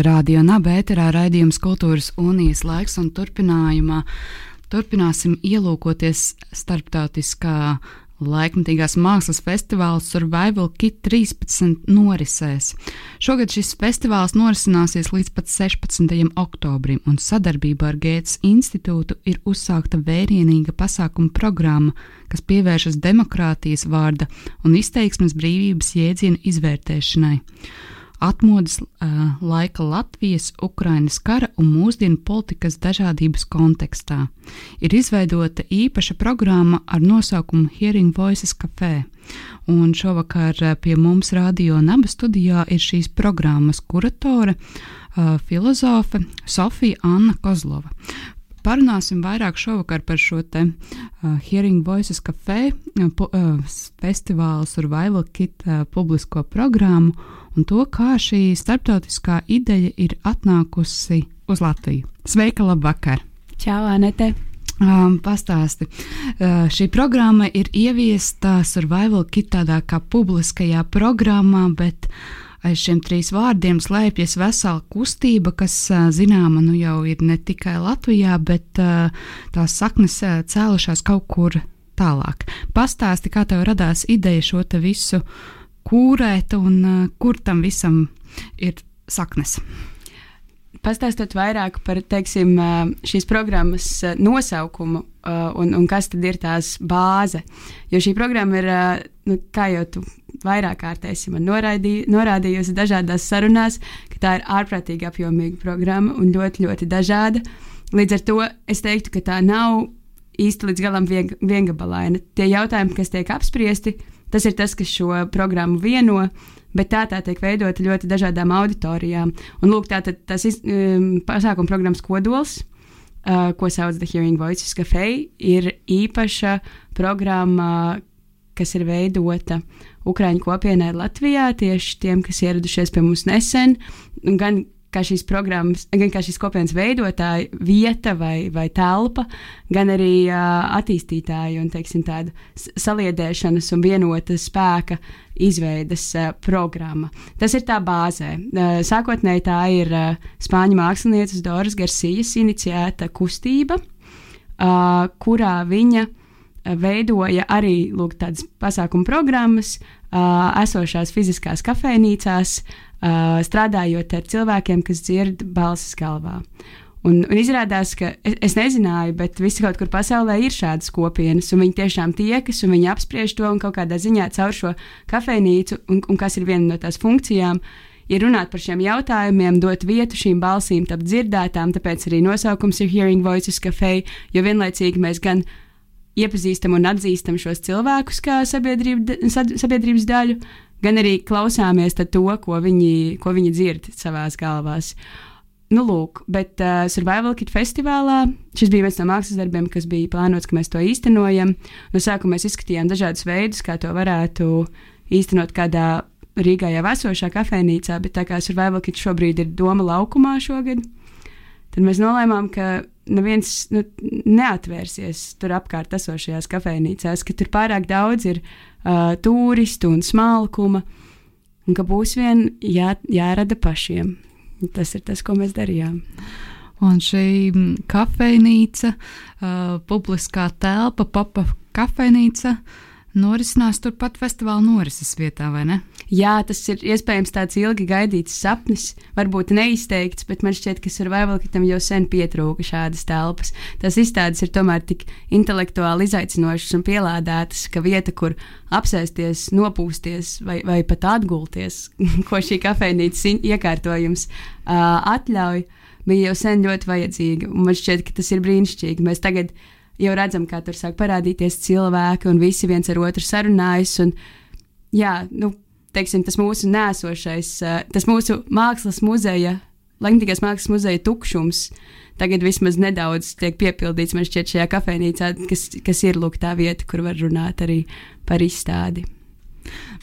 Radio Naba ēterā raidījums Kultūras unijas laiks un turpinājumā turpināsim ielūkoties starptautiskā laikmatīgās mākslas festivāls Survival Kit 13 norisēs. Šogad šis festivāls norisināsies līdz pat 16. oktobrim, un sadarbībā ar Gētas institūtu ir uzsākta vērienīga pasākuma programma, kas pievēršas demokrātijas vārda un izteiksmes brīvības jēdzienu izvērtēšanai atmodas uh, laika Latvijas, Ukrainas kara un mūsdienu politikas dažādības kontekstā. Ir izveidota īpaša programma ar nosaukumu Hearing Voices Café, un šovakar pie mums radio Naba studijā ir šīs programmas kuratore, uh, filozofe Sofija Anna Kozlova. Parunāsim vairāk šovakar par šo te uh, Hearing Voices Café uh, uh, festivālu Survival Kit uh, publisko programmu un to, kā šī starptautiskā ideja ir atnākusi uz Latviju. Sveika, labvakar! Čau, Anete! Um, pastāsti. Uh, šī programma ir ieviesta Survival Kit tādā kā publiskajā programmā, bet aiz šiem trīs vārdiem slēpjas vesela kustība, kas zināma nu jau ir ne tikai Latvijā, bet tās saknes cēlušās kaut kur tālāk. Pastāsti, kā tev radās ideja šo te visu kūrēt un kur tam visam ir saknes. Pastāstot vairāk par teiksim, šīs programmas nosaukumu un, un kas tad ir tās bāze. Jo šī programma ir, nu, kā jau tu vairāk kārtēsi man noraidī, norādījusi dažādās sarunās, ka tā ir ārprātīgi apjomīga programma un ļoti, ļoti dažāda. Līdz ar to es teiktu, ka tā nav īsti līdz galam vien, viengabalaina. Tie jautājumi, kas tiek apspriesti, Tas ir tas, kas šo programmu vieno, bet tā tā tiek veidota ļoti dažādām auditorijām. Un lūk, tā tad tas iz, um, pasākuma programmas kodols. Uh, ko sauc The Hearing Voices Cafe, ir īpaša programma, kas ir veidota Ukrāņu kopienai Latvijā, tieši tiem, kas ieradušies pie mums nesen, gan kā šīs programmas, gan kā šīs kopienas veidotāja vieta vai, vai telpa, gan arī uh, attīstītāja un teiksim, tāda saliedēšanas un vienota spēka izveidas uh, programma. Tas ir tā bāzē. Uh, sākotnēji tā ir uh, spāņu mākslinieces Doras Garcijas iniciēta kustība, uh, kurā viņa veidoja arī lūk, tādas pasākumu programmas, uh, esošās fiziskās kafejnīcās, uh, strādājot ar cilvēkiem, kas dzird balsis galvā. Un, un izrādās, ka es, es nezināju, bet visi kaut kur pasaulē ir šādas kopienas, un viņi tiešām tiekas, un viņi apspriež to, un kaut kādā ziņā caur šo kafejnīcu, un, un kas ir viena no tās funkcijām, ir runāt par šiem jautājumiem, dot vietu šīm balsīm, tapt dzirdētām, tāpēc arī nosaukums ir Hearing Voices Cafe, jo vienlaicīgi mēs gan iepazīstam un atzīstam šos cilvēkus kā sabiedrība, sabiedrības daļu, gan arī klausāmies to, ko viņi, ko viņi dzird savā galvās. Nu, lūk, bet uh, Survival Kit festivālā šis bija viens no mākslas darbiem, kas bija plānots, ka mēs to īstenojam. No sākuma mēs izskatījām dažādus veidus, kā to varētu īstenot kādā Rīgā jau esošā kafejnīcā, bet tā kā Survival Kit šobrīd ir Doma laukumā šogad, tad mēs nolēmām, ka neviens nu, neatvērsies tur apkārt esošajās kafejnīcās, ka tur pārāk daudz ir uh, turistu un smalkuma, un ka būs vien jā, jārada pašiem. Tas ir tas, ko mēs darījām. Un šī kafejnīca, uh, publiskā telpa, papa kafejnīca, uh, norisinās turpat festivāla norises vietā, vai ne? Jā, tas ir iespējams tāds ilgi gaidīts sapnis, varbūt neizteikts, bet man šķiet, ka Survival Kitam jau sen pietrūka šādas telpas. Tas izstādes ir tomēr tik intelektuāli izaicinošas un pielādētas, ka vieta, kur apsēsties, nopūsties vai, vai pat atgulties, ko šī kafejnīcas iekārtojums uh, atļauj, bija jau sen ļoti vajadzīga. Man šķiet, ka tas ir brīnišķīgi. Mēs tagad jau redzam, kā tur sāk parādīties cilvēki, un visi viens ar otru sarunājas. Un, jā, nu, teiksim, tas mūsu nēsošais, tas mūsu mākslas muzeja Laikmatīgās mākslas muzeja tukšums tagad vismaz nedaudz tiek piepildīts man šķiet šajā kafejnīcā, kas, kas ir lūk tā vieta, kur var runāt arī par izstādi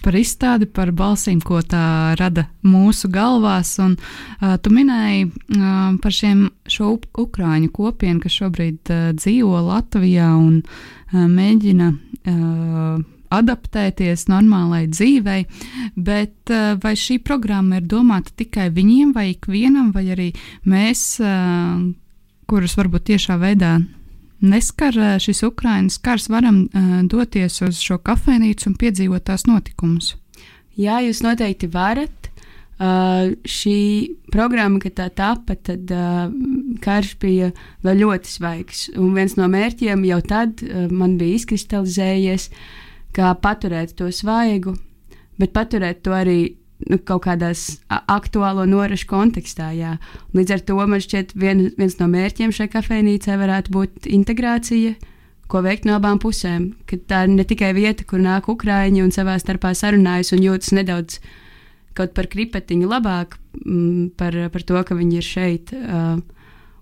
par izstādi, par balsīm, ko tā rada mūsu galvās. Un, uh, tu minēji uh, par šiem, šo ukrāņu kopienu, kas šobrīd uh, dzīvo Latvijā un uh, mēģina. Uh, adaptēties normālai dzīvei, bet vai šī programma ir domāta tikai viņiem vai ikvienam, vai arī mēs, kurus varbūt tiešā veidā neskar eh, šis Ukraiņas kars, varam uh, doties uz šo kafejnīcu un piedzīvot tās notikumus. Jā, jūs noteikti varat. Uh, šī programma, kad tā tapa, tad uh, karš bija vēl ļoti svaigs. Un viens no mērķiem jau tad uh, man bija izkristalizējies, kā paturēt to svaigu, bet paturēt to arī nu, kaut kādās aktuālo norašu kontekstā. Jā. Līdz ar to man šķiet, vien, viens no mērķiem šai kafejnīcai varētu būt integrācija, ko veikt no abām pusēm. Ka tā ir ne tikai vieta, kur nāk ukrāņi un savā starpā sarunājas un jūtas nedaudz kaut par kripetiņu labāk m, par, par to, ka viņi ir šeit. Uh,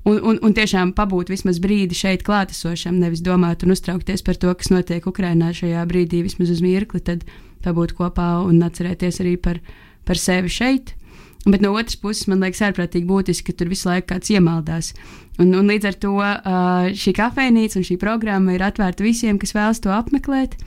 un, un, un tiešām pabūt vismaz brīdi šeit klātesošam, nevis domāt un uztraukties par to, kas notiek Ukrajinā šajā brīdī, vismaz uz mirkli, tad pabūt kopā un atcerēties arī par par sevi šeit. Bet no otras puses, man liekas, ārprātīgi būtiski, ka tur visu laiku kāds iemaldās. Un, un līdz ar to šī kafejnīca un šī programma ir atvērta visiem, kas vēlas to apmeklēt.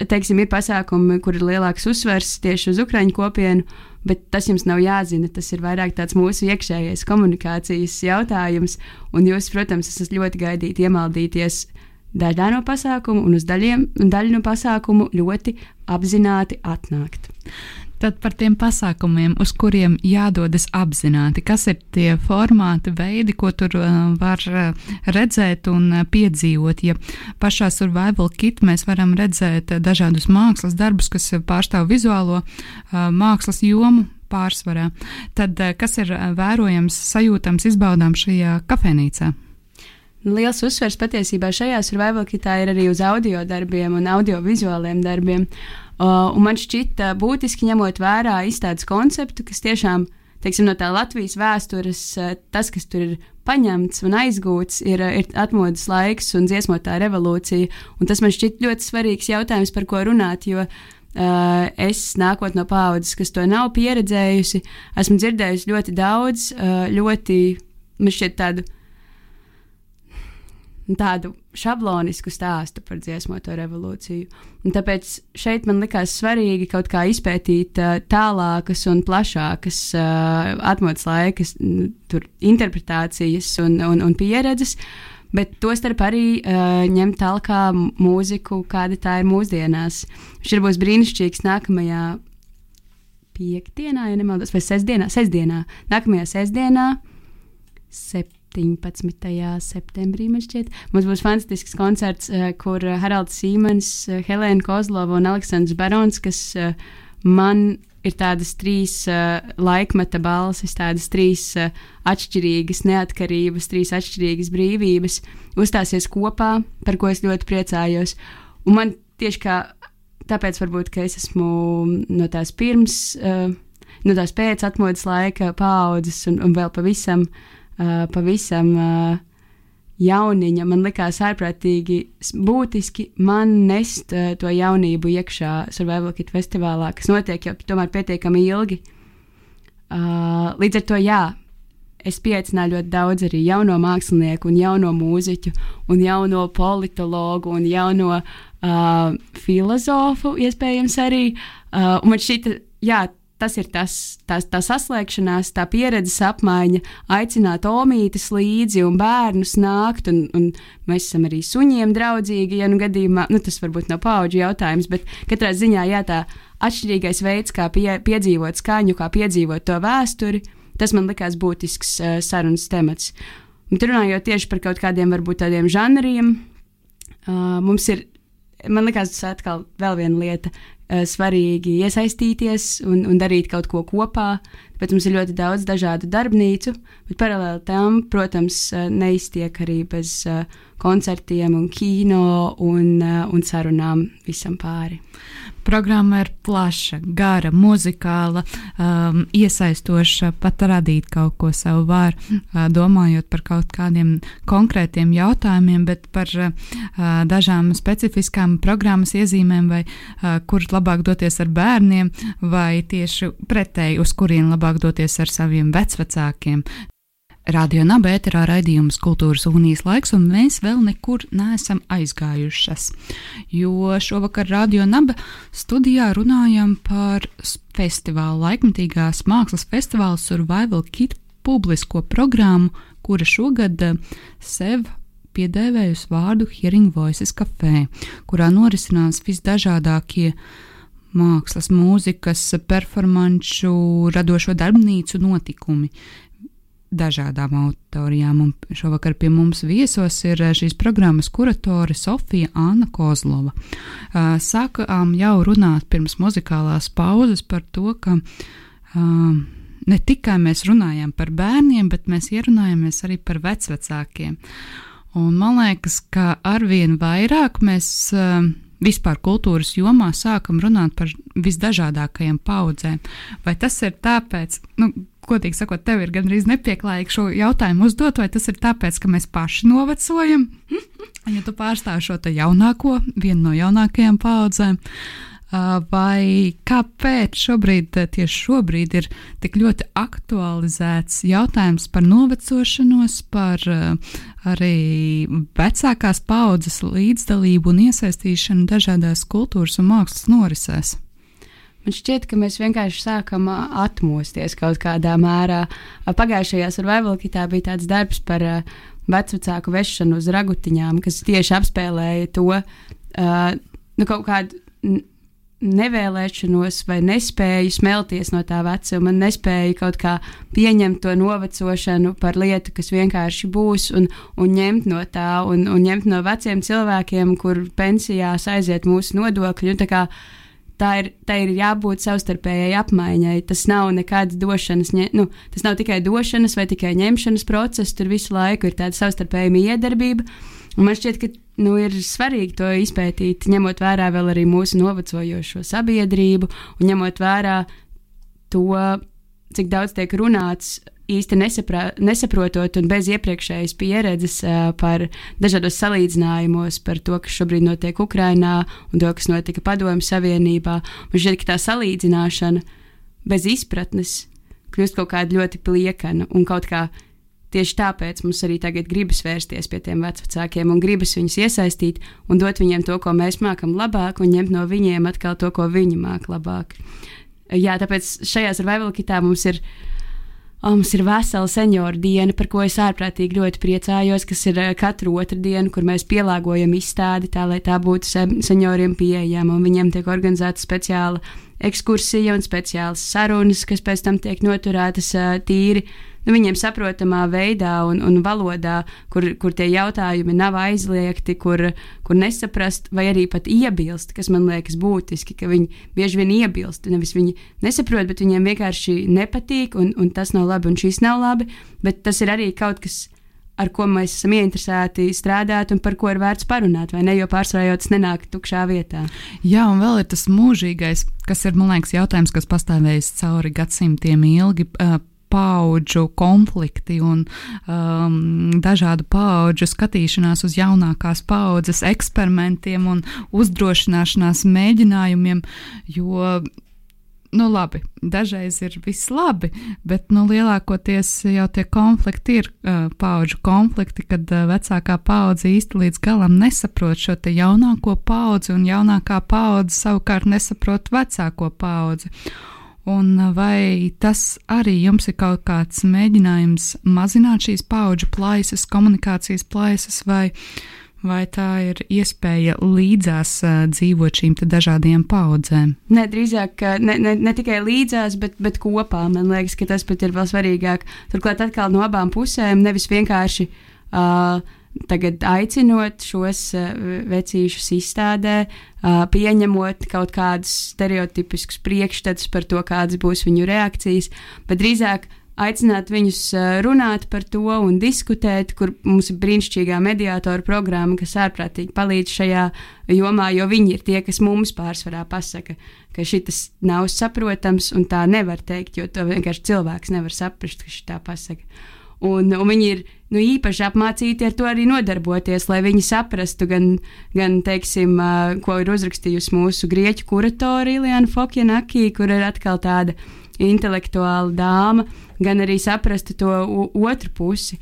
Teiksim, ir pasākumi, kur ir lielāks uzsvers tieši uz Ukrāņu kopienu, bet tas jums nav jāzina. Tas ir vairāk tāds mūsu iekšējais komunikācijas jautājums. Un jūs, protams, esat ļoti gaidīti iemaldīties daļā no pasākumu, un uz daļiem, daļu no pasākumu ļoti apzināti atnākt. Tad par tiem pasākumiem, uz kuriem jādodas apzināti, kas ir tie formāti, veidi, ko tur uh, var uh, redzēt un uh, piedzīvot. Ja pašā survival kit mēs varam redzēt uh, dažādus mākslas darbus, kas pārstāv vizuālo uh, mākslas jomu, pārsvarā. Tad, uh, kas ir vērojams, sajūtams, izbaudāms šajā kafejnīcā? Liels uzsvers patiesībā šajā survival kitā ir arī uz audio darbiem un audio-vizuāliem darbiem. Uh, Uh, un man šķita būtiski ņemot vērā izstādes konceptu, kas tiešām teiksim, no tā Latvijas vēstures, uh, tas, kas tur ir paņemts un aizgūts, ir, uh, ir atmodas laiks un dziesmotā revolūcija. Un tas man šķiet ļoti svarīgs jautājums, par ko runāt, jo Uh, es nākot no paudzes, kas to nav pieredzējusi, esmu dzirdējusi ļoti daudz, uh, ļoti, man šķiet, tādu tādu šablonisku stāstu par dziesmoto revolūciju. Un tāpēc šeit man likās svarīgi kaut kā izpētīt uh, tālākas un plašākas uh, atmodas laikas, tur interpretācijas un, un, un pieredzes. Bet tostarp arī uh, ņemt tālāk mūziku, kāda tā ir mūsdienās. Šis būs brīnišķīgs nākamajā piekdienā, ja nemaldos, vai sestdienā, sestdienā. Nākamajā sestdienā, septiņā 17. septembrī, man šķiet. Mums būs fantastisks koncerts, uh, kur uh, Haralds Sīmans, uh, Helēna Kozlova un Aleksandrs Barons, kas man ir tādas trīs uh, laikmeta balsis, tādas trīs uh, atšķirīgas neatkarības, trīs atšķirīgas brīvības, uzstāsies kopā, par ko es ļoti priecājos. Un man tieši kā tāpēc, varbūt, ka es esmu no tās pirms, uh, no tās pēc atmodas laika paudzes un, un vēl pavisam uh, uh, pavisam uh, jauniņa, man likās ārprātīgi būtiski man nest uh, to jaunību iekšā Survival Kit festivālā, kas notiek jau tomēr pietiekami ilgi. Uh, līdz ar to, jā, es pieaicināju ļoti daudz arī jauno mākslinieku, un jauno mūziķu, un jauno politologu, un jauno uh, filozofu, iespējams, arī. Uh, man šķita, jā, tas ir tas, tas, tā saslēgšanās, tā pieredzes apmaiņa, aicināt omītes līdzi un bērnus nākt, un, un mēs esam arī suņiem draudzīgi, ja nu gadījumā, nu tas varbūt nav paudžu jautājums, bet katrā ziņā, jā, tā atšķirīgais veids, kā pie, piedzīvot skaņu, kā piedzīvot to vēsturi, tas man likās būtisks uh, sarunas temats. Un runājot tieši par kaut kādiem varbūt tādiem žanriem, uh, mums ir, man likās, tas atkal vēl viena lieta, svarīgi iesaistīties un, un darīt kaut ko kopā. Tāpēc mums ir ļoti daudz dažādu darbnīcu, bet paralēli tam, protams, eh, neiztiek arī bez uh, koncertiem, un kino un, uh, un sarunām visam pāri. Programma ir plaša, gara, muzikāla, um, iesaistoša, pat radīt kaut ko savu varu, uh, domājot par kaut kādiem konkrētiem jautājumiem, bet par uh, dažām specifiskām programmas iezīmēm, vai uh, kur labāk doties ar bērniem, vai tieši pretēji, uz kurien labāk doties ar saviem vecvecākiem. Radio Naba ēterā raidījums Kultūras unijas laiks, un mēs vēl nekur neesam aizgājušas. Jo šovakar Radio Naba studijā runājam par festivālu, laikmatīgās mākslas festivālu Survival Kit publisko programmu, kura šogad eh, sev piedēvējusi vārdu Hearing Voices Café, kurā norisinās visdažādākie mākslas, mūzikas, performanču, radošo darbnīcu notikumi dažādām autorijām. Un šovakar pie mums viesos ir eh, šīs programmas kuratore Sofija Anna Kozlova. Eh, sākām jau runāt pirms muzikālās pauzes par to, ka eh, ne tikai mēs runājam par bērniem, bet mēs ierunājamies arī par vecvecākiem. Un man liekas, ka arvien vairāk mēs vispār kultūras jomā sākam runāt par visdažādākajām paudzēm. Vai tas ir tāpēc, nu, godīgi sakot, tev ir gandrīz nepieklājīgi šo jautājumu uzdot, vai tas ir tāpēc, ka mēs paši novecojam, ja tu pārstāv šo jaunāko, vienu no jaunākajām paudzēm. Vai kāpēc šobrīd, tieši šobrīd, ir tik ļoti aktualizēts jautājums par novecošanos, par arī vecākās paudzes līdzdalību un iesaistīšanu dažādās kultūras un mākslas norisēs? Man šķiet, ka mēs vienkārši sākam atmosties kaut kādā mērā. Pagājušajā survival kitā bija tāds darbs par vecāku vešanu uz ragutiņām, kas tieši apspēlēja to uh, nu, kaut kādu nevēlēšanos vai nespēju smelties no tā vecuma, nespēju kaut kā pieņemt to novecošanu par lietu, kas vienkārši būs, un, un ņemt no tā, un, un ņemt no veciem cilvēkiem, kur pensijās aiziet mūsu nodokļi. Un, tā ir, tā ir jābūt savstarpējai apmaiņai. Tas nav nekāds došanas, nu, tas nav tikai došanas vai tikai ņemšanas process, tur visu laiku ir tāda savstarpējuma iedarbība. Un man šķiet, ka nu, ir svarīgi to izpētīt, ņemot vērā vēl arī mūsu novecojošo sabiedrību un ņemot vērā to, cik daudz tiek runāts īsti nesaprā, nesaprotot un bez iepriekšējas pieredzes uh, par dažādos salīdzinājumos par to, kas šobrīd notiek Ukrajinā un to, kas notika Padomju Savienībā. Man šķiet, ka tā salīdzināšana bez izpratnes kļūst kaut kāda ļoti pliekana un kaut kā. Tieši tāpēc mums arī tagad gribas vērsties pie tiem vecākiem un gribas viņus iesaistīt un dot viņiem to, ko mēs mākam labāk, un ņemt no viņiem atkal to, ko viņi māca labāk. Jā, tāpēc šajā survival kitā mums ir uh, Mums ir vesela senioru diena, par ko es ārprātīgi ļoti priecājos, kas ir eh, katru otru dienu, kur mēs pielāgojam izstādi tā, lai tā būtu senioriem pieejama, viņiem tiek organizēta speciāla ekskursija un speciālas sarunas, kas pēc tam tiek noturētas tīri nu, viņiem saprotamā veidā un, un valodā, kur, kur tie jautājumi nav aizliegti, kur, kur nesaprast vai arī pat iebilst, kas man liekas būtiski, ka viņi bieži vien iebilst. Nevis viņi nesaprot, bet viņiem vienkārši nepatīk, un, un tas nav labi, un šis nav labi, bet tas ir arī kaut kas ar ko mēs esam ieinteresēti strādāt un par ko ir vērts parunāt, vai ne? Jo pārsvarā jau tas nenāk tukšā vietā. Jā, un vēl ir tas mūžīgais, kas ir, man liekas, jautājums, kas pastāvējis cauri gadsimtiem ilgi. Uh, paudžu konflikti un um, dažādu paudžu skatīšanās uz jaunākās paudzes eksperimentiem un uzdrošināšanās mēģinājumiem, jo nu, labi, dažreiz ir viss labi, bet nu, lielākoties jau tie konflikti ir uh, paudžu konflikti, kad uh, vecākā paudze īsti līdz galam nesaprot šo jaunāko paudzi, un jaunākā paudze savukārt nesaprot vecāko paudzi. Un vai tas arī jums ir kaut kāds mēģinājums mazināt šīs paudžu plaisas, komunikācijas plaisas, vai, vai tā ir iespēja līdzās uh, dzīvot šīm dažādajām paudzēm? Nē, drīzāk ne, ne, ne tikai līdzās, bet, bet kopā. Man liekas, ka tas pat ir vēl svarīgāk. Turklāt atkal no abām pusēm nevis vienkārši. Uh, tagad aicinot šos uh, vecīšus izstādē, uh, pieņemot kaut kādus stereotipiskus priekšstats par to, kādas būs viņu reakcijas, bet drīzāk aicināt viņus runāt par to un diskutēt, kur mums ir brīnišķīgā mediātora programma, kas ārprātīgi palīdz šajā jomā, jo viņi ir tie, kas mums pārsvarā pasaka, ka šis nav saprotams un tā nevar teikt, jo to vienkārši cilvēks nevar saprast, ka šī tā pasaka. Un, un viņi ir nu, īpaši apmācīti ar to arī nodarboties, lai viņi saprastu gan, gan teiksim, ko ir uzrakstījusi mūsu grieķu kuratore Ilijana Fokjanakī, kur ir atkal tāda intelektuāla dāma, gan arī saprastu to otru pusi.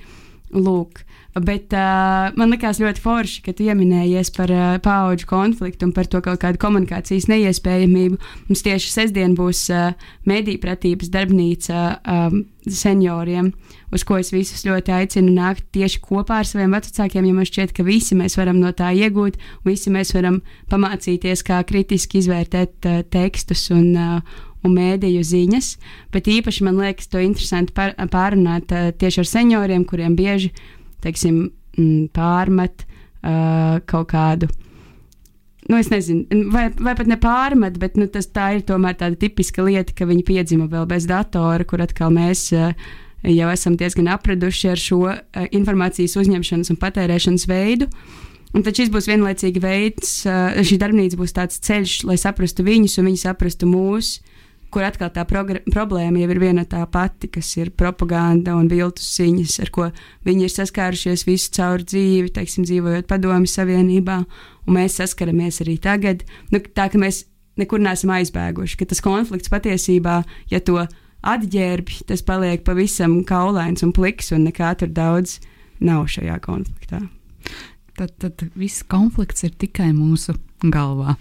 Lūk, Bet uh, man likās ļoti forši, ka tu pieminējies par uh, paudžu konfliktu un par to kaut kādu komunikācijas neiespējamību. Mums tieši sestdien būs uh, mediju pratības darbnīca um, senioriem, uz ko es visus ļoti aicinu nākt tieši kopā ar saviem vecākiem, jo man šķiet, ka visi mēs varam no tā iegūt, visi mēs varam pamācīties, kā kritiski izvērtēt uh, tekstus un, uh, un mēdīju ziņas. Bet īpaši man liekas to interesanti par, pārunāt uh, tieši ar senioriem, kuriem bieži teiksim, pārmet uh, kaut kādu. Nu, es nezinu, vai, vai pat ne pārmet, bet nu, tas, tā ir tomēr tāda tipiska lieta, ka viņi piedzima vēl bez datora, kur atkal mēs uh, jau esam diezgan apraduši ar šo uh, informācijas uzņemšanas un patērēšanas veidu. Un tad šis būs vienlaicīgi veids, šī darbnīca būs tāds ceļš, lai saprastu viņus un viņi saprastu mūsu kur atkal tā problēma jau ir viena tā pati, kas ir propaganda un viltus ziņas, ar ko viņi ir saskārušies visu caur dzīvi, teiksim, dzīvojot Padomju Savienībā, un mēs saskaramies arī tagad. Nu, tā ka mēs nekur neesam aizbēguši, ka tas konflikts patiesībā, ja to atģērbj, tas paliek pavisam kaulains un pliks, un nekā tur daudz nav šajā konfliktā. Tad, tad viss konflikts ir tikai mūsu galvā.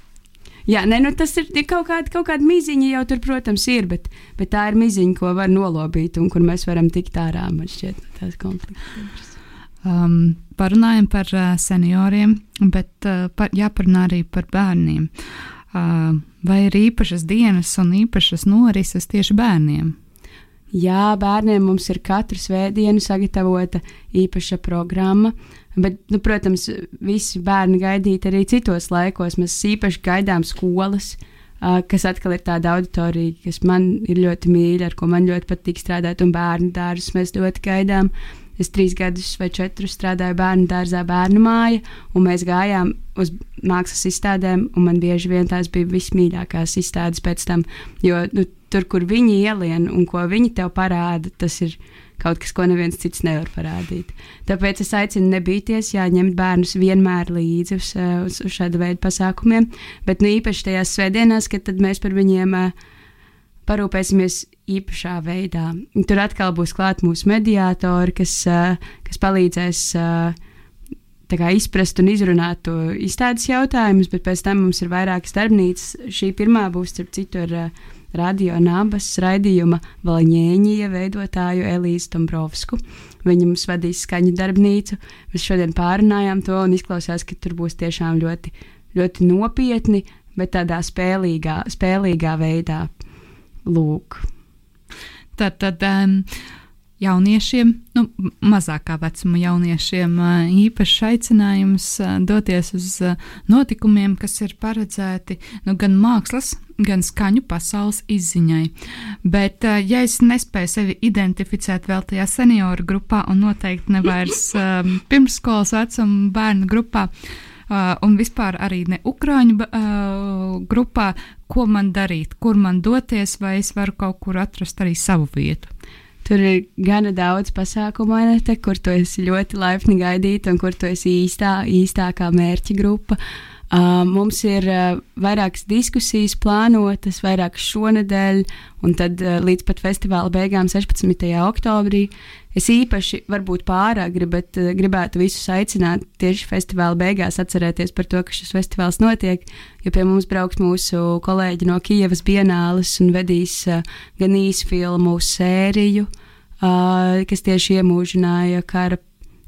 Jā, nē, nu tas ir kaut kāda, kaut kāda miziņa jau tur, protams, ir, bet, bet tā ir miziņa, ko var nolobīt un kur mēs varam tikt ārā, man šķiet, no tās konflikts. Um, parunājam par uh, senioriem, bet uh, par, jāparunā arī par bērniem. Uh, vai ir īpašas dienas un īpašas norises tieši bērniem? Jā, bērniem mums ir katru svētdienu sagatavota īpaša programma. Uh, Bet, nu, protams, visi bērni gaidīt arī citos laikos. Mēs īpaši gaidām skolas, kas atkal ir tāda auditorija, kas man ir ļoti mīļa, ar ko man ļoti patīk strādāt, un bērnu dārzus mēs ļoti gaidām. Es trīs gadus vai četrus strādāju bērnu dārzā, bērnu māja, un mēs gājām uz mākslas izstādēm, man bieži vien tās bija vismīļākās izstādes pēc tam, jo nu, tur, kur viņi ielien un ko viņi tev parāda, tas ir kaut kas, ko neviens cits nevar parādīt. Tāpēc es aicinu nebīties, jā, ņemt bērnus vienmēr līdzi uz, eh, uz, uz šāda veida pasākumiem, bet nu īpaši tajās svētdienās, kad mēs par viņiem uh, parūpēsimies īpašā veidā. Tur atkal būs klāt mūsu mediātori, kas, uh, kas palīdzēs. Kā, izprast un izrunāt to izstādes jautājumus, bet pēc tam mums ir vairākas darbnīcas. Šī pirmā būs, starp citu, ar radio nabas raidījuma Valņēņija veidotāju Elīzu Dombrovsku. Viņa mums vadīs skaņu darbnīcu. Mēs šodien pārunājām to un izklausās, ka tur būs tiešām ļoti, ļoti nopietni, bet tādā spēlīgā, spēlīgā veidā. Lūk. Tad, tad um, jauniešiem, nu, mazākā vecuma jauniešiem, īpašs aicinājums doties uz notikumiem, kas ir paredzēti nu, gan mākslas, gan skaņu pasaules izziņai. Bet, ja es nespēju sevi identificēt vēl tajā senioru grupā un noteikti nevairs um, pirmsskolas vecuma bērnu grupā, un vispār arī ne Ukrāņu uh, grupā, ko man darīt, kur man doties, vai es varu kaut kur atrast arī savu vietu. Tur ir gana daudz pasākumu, Anete, kur tu esi ļoti laipni gaidīta un kur tu esi īstā, īstākā mērķa grupa. Uh, mums ir uh, vairākas diskusijas plānotas, vairākas šonadēļ, un tad uh, līdz pat festivāla beigām, 16. oktobrī, Es īpaši, varbūt pāragri, bet uh, gribētu visus aicināt tieši festivāla beigās atcerēties par to, ka šis festivāls notiek, jo pie mums brauks mūsu kolēģi no Kijavas Bienāles un vedīs uh, gan īsu filmu sēriju, uh, kas tieši iemūžināja kara,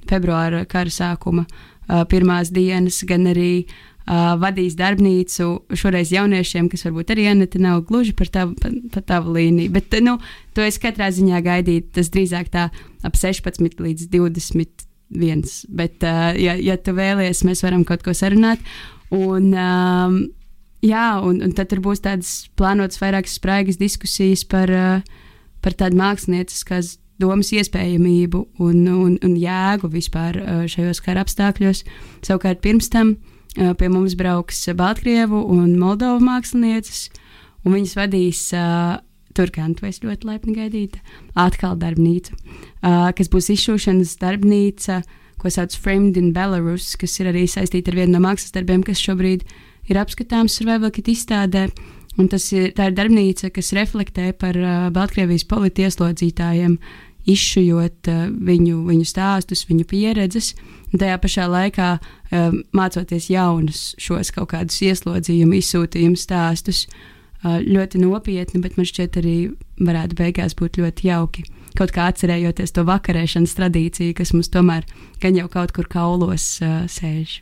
februāra kara sākuma uh, pirmās dienas, gan arī uh, vadīs darbnīcu šoreiz jauniešiem, kas varbūt arī Anita nav gluži par tavu, par, par tavu līniju. Bet, nu, to es katrā ziņā gaidītu. Tas drīzāk tā ap 16 līdz 21. Bet, uh, ja, ja tu vēlies, mēs varam kaut ko sarunāt. Un, um, jā, un, un tad tur būs tādas plānotas vairākas spraigas diskusijas par, uh, par tādu mākslinieciskas domas iespējamību un, un, un jēgu vispār šajos kara apstākļos. Savukārt pirms tam pie mums brauks Baltkrievu un Moldovu mākslinieces, un viņas vadīs uh, Turkantu es ļoti laipni gaidītu. Atkal darbnīca, uh, kas būs izšūšanas darbnīca, ko sauc Framed in Belarus, kas ir arī saistīta ar vienu no mākslas darbiem, kas šobrīd ir apskatāms Survival Kit izstādē. Un tas ir, ir darbnīca, kas reflektē par uh, Baltkrievijas politieslodzītājiem, izšujot uh, viņu, viņu stāstus, viņu pieredzes, un tajā pašā laikā uh, mācoties jaunus šos kaut kādus ieslodzījumu, izsūtījumu stāstus. Uh, ļoti nopietni, bet man šķiet arī varētu beigās būt ļoti jauki. Kaut kā atcerējoties to vakarēšanas tradīciju, kas mums tomēr gan jau kaut kur kaulos sēž.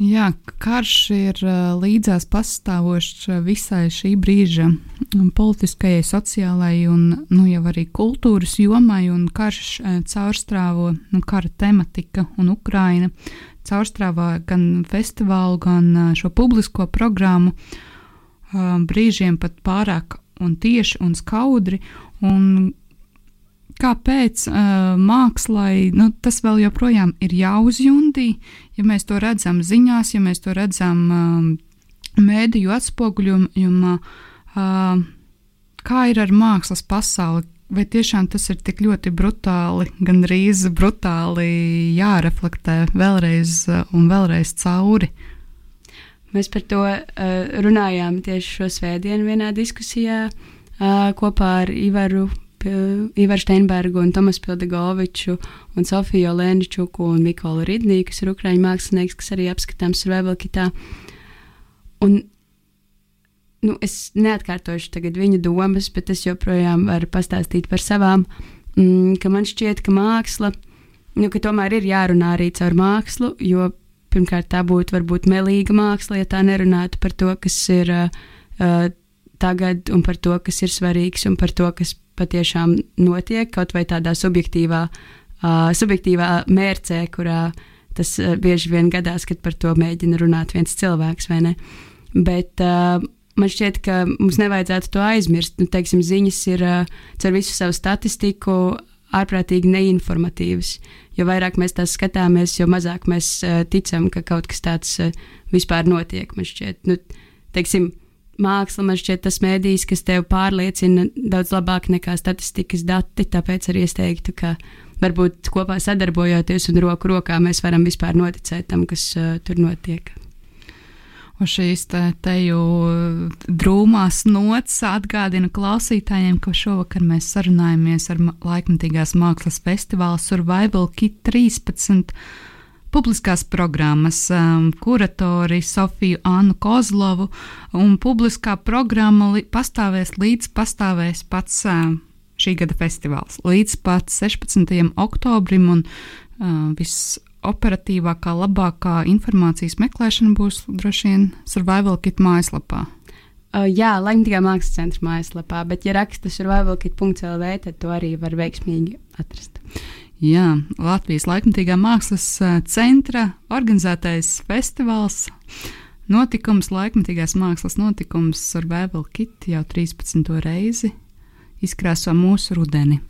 Jā, karš ir līdzās pastāvošs visai šī brīža politiskajai, sociālajai un nu, jau arī kultūras jomai, un karš caurstrāvo nu, kara tematika un Ukraina caurstrāvā gan festivālu, gan šo publisko programmu. Brīžiem pat pārāk un tieši un skaudri. Un kāpēc uh, mākslai nu, tas vēl joprojām ir jāuzjundī, ja mēs to redzam ziņās, ja mēs to redzam um, mēdīju atspoguļojumā, uh, kā ir ar mākslas pasauli. Vai tiešām tas ir tik ļoti brutāli, gandrīz brutāli jāreflektē vēlreiz un vēlreiz cauri? Mēs par to uh, runājām tieši šo svētdienu vienā diskusijā uh, kopā ar Ivaru. Ivaru Steinbergu un Tomasu Pildegoviču un Sofiju Lēničuku un Mikolu Ridnī, kas ir ukraiņu mākslinieks, kas arī apskatām survival kitā. Un, nu, es neatkārtošu tagad viņa domas, bet es joprojām varu pastāstīt par savām, mm, ka man šķiet, ka māksla, nu, ka tomēr ir jārunā arī caur mākslu, jo pirmkārt tā būtu varbūt melīga māksla, ja tā nerunātu par to, kas ir uh, tagad un par to, kas ir svarīgs un par to, kas patiešām notiek kaut vai tādā subjektīvā, uh, subjektīvā mērcē, kurā tas uh, bieži vien gadās, kad par to mēģina runāt viens cilvēks vai ne. Bet uh, man šķiet, ka mums nevajadzētu to aizmirst. Nu, teiksim, ziņas ir uh, caur visu savu statistiku ārprātīgi neinformatīvas. Jo vairāk mēs tās skatāmies, jo mazāk mēs uh, ticam, ka kaut kas tāds uh, vispār notiek. Man šķiet, nu, teiksim, māksla man šķiet tas mēdījis, kas tev pārliecina daudz labāk nekā statistikas dati. Tāpēc arī es teiktu, ka varbūt kopā sadarbojoties un roku rokā mēs varam vispār noticēt tam, kas uh, tur notiek uz šīs te, teju drūmās nots atgādinu klausītājiem, ka šovakar mēs sarunājamies ar laikmatīgās mākslas festivālu Survival Kit 13 publiskās programmas um, kuratori Sofiju Annu Kozlovu, un publiskā programma li pastāvēs līdz pastāvēs pats um, šī gada festivāls, līdz pat 16. oktobrim, un uh, viss operatīvākā, labākā informācijas meklēšana būs droši vien Survival Kit mājaslapā. Uh, jā, Latvijas Mākslas centra mājaslapā, bet, ja raksta survivalkit.lv, tad to arī var veiksmīgi atrast. Jā, Latvijas laikmatīgā mākslas centra organizētais festivāls, notikums, laikmatīgās mākslas notikums Survival Kit jau 13. reizi izkrāso mūsu rudeni.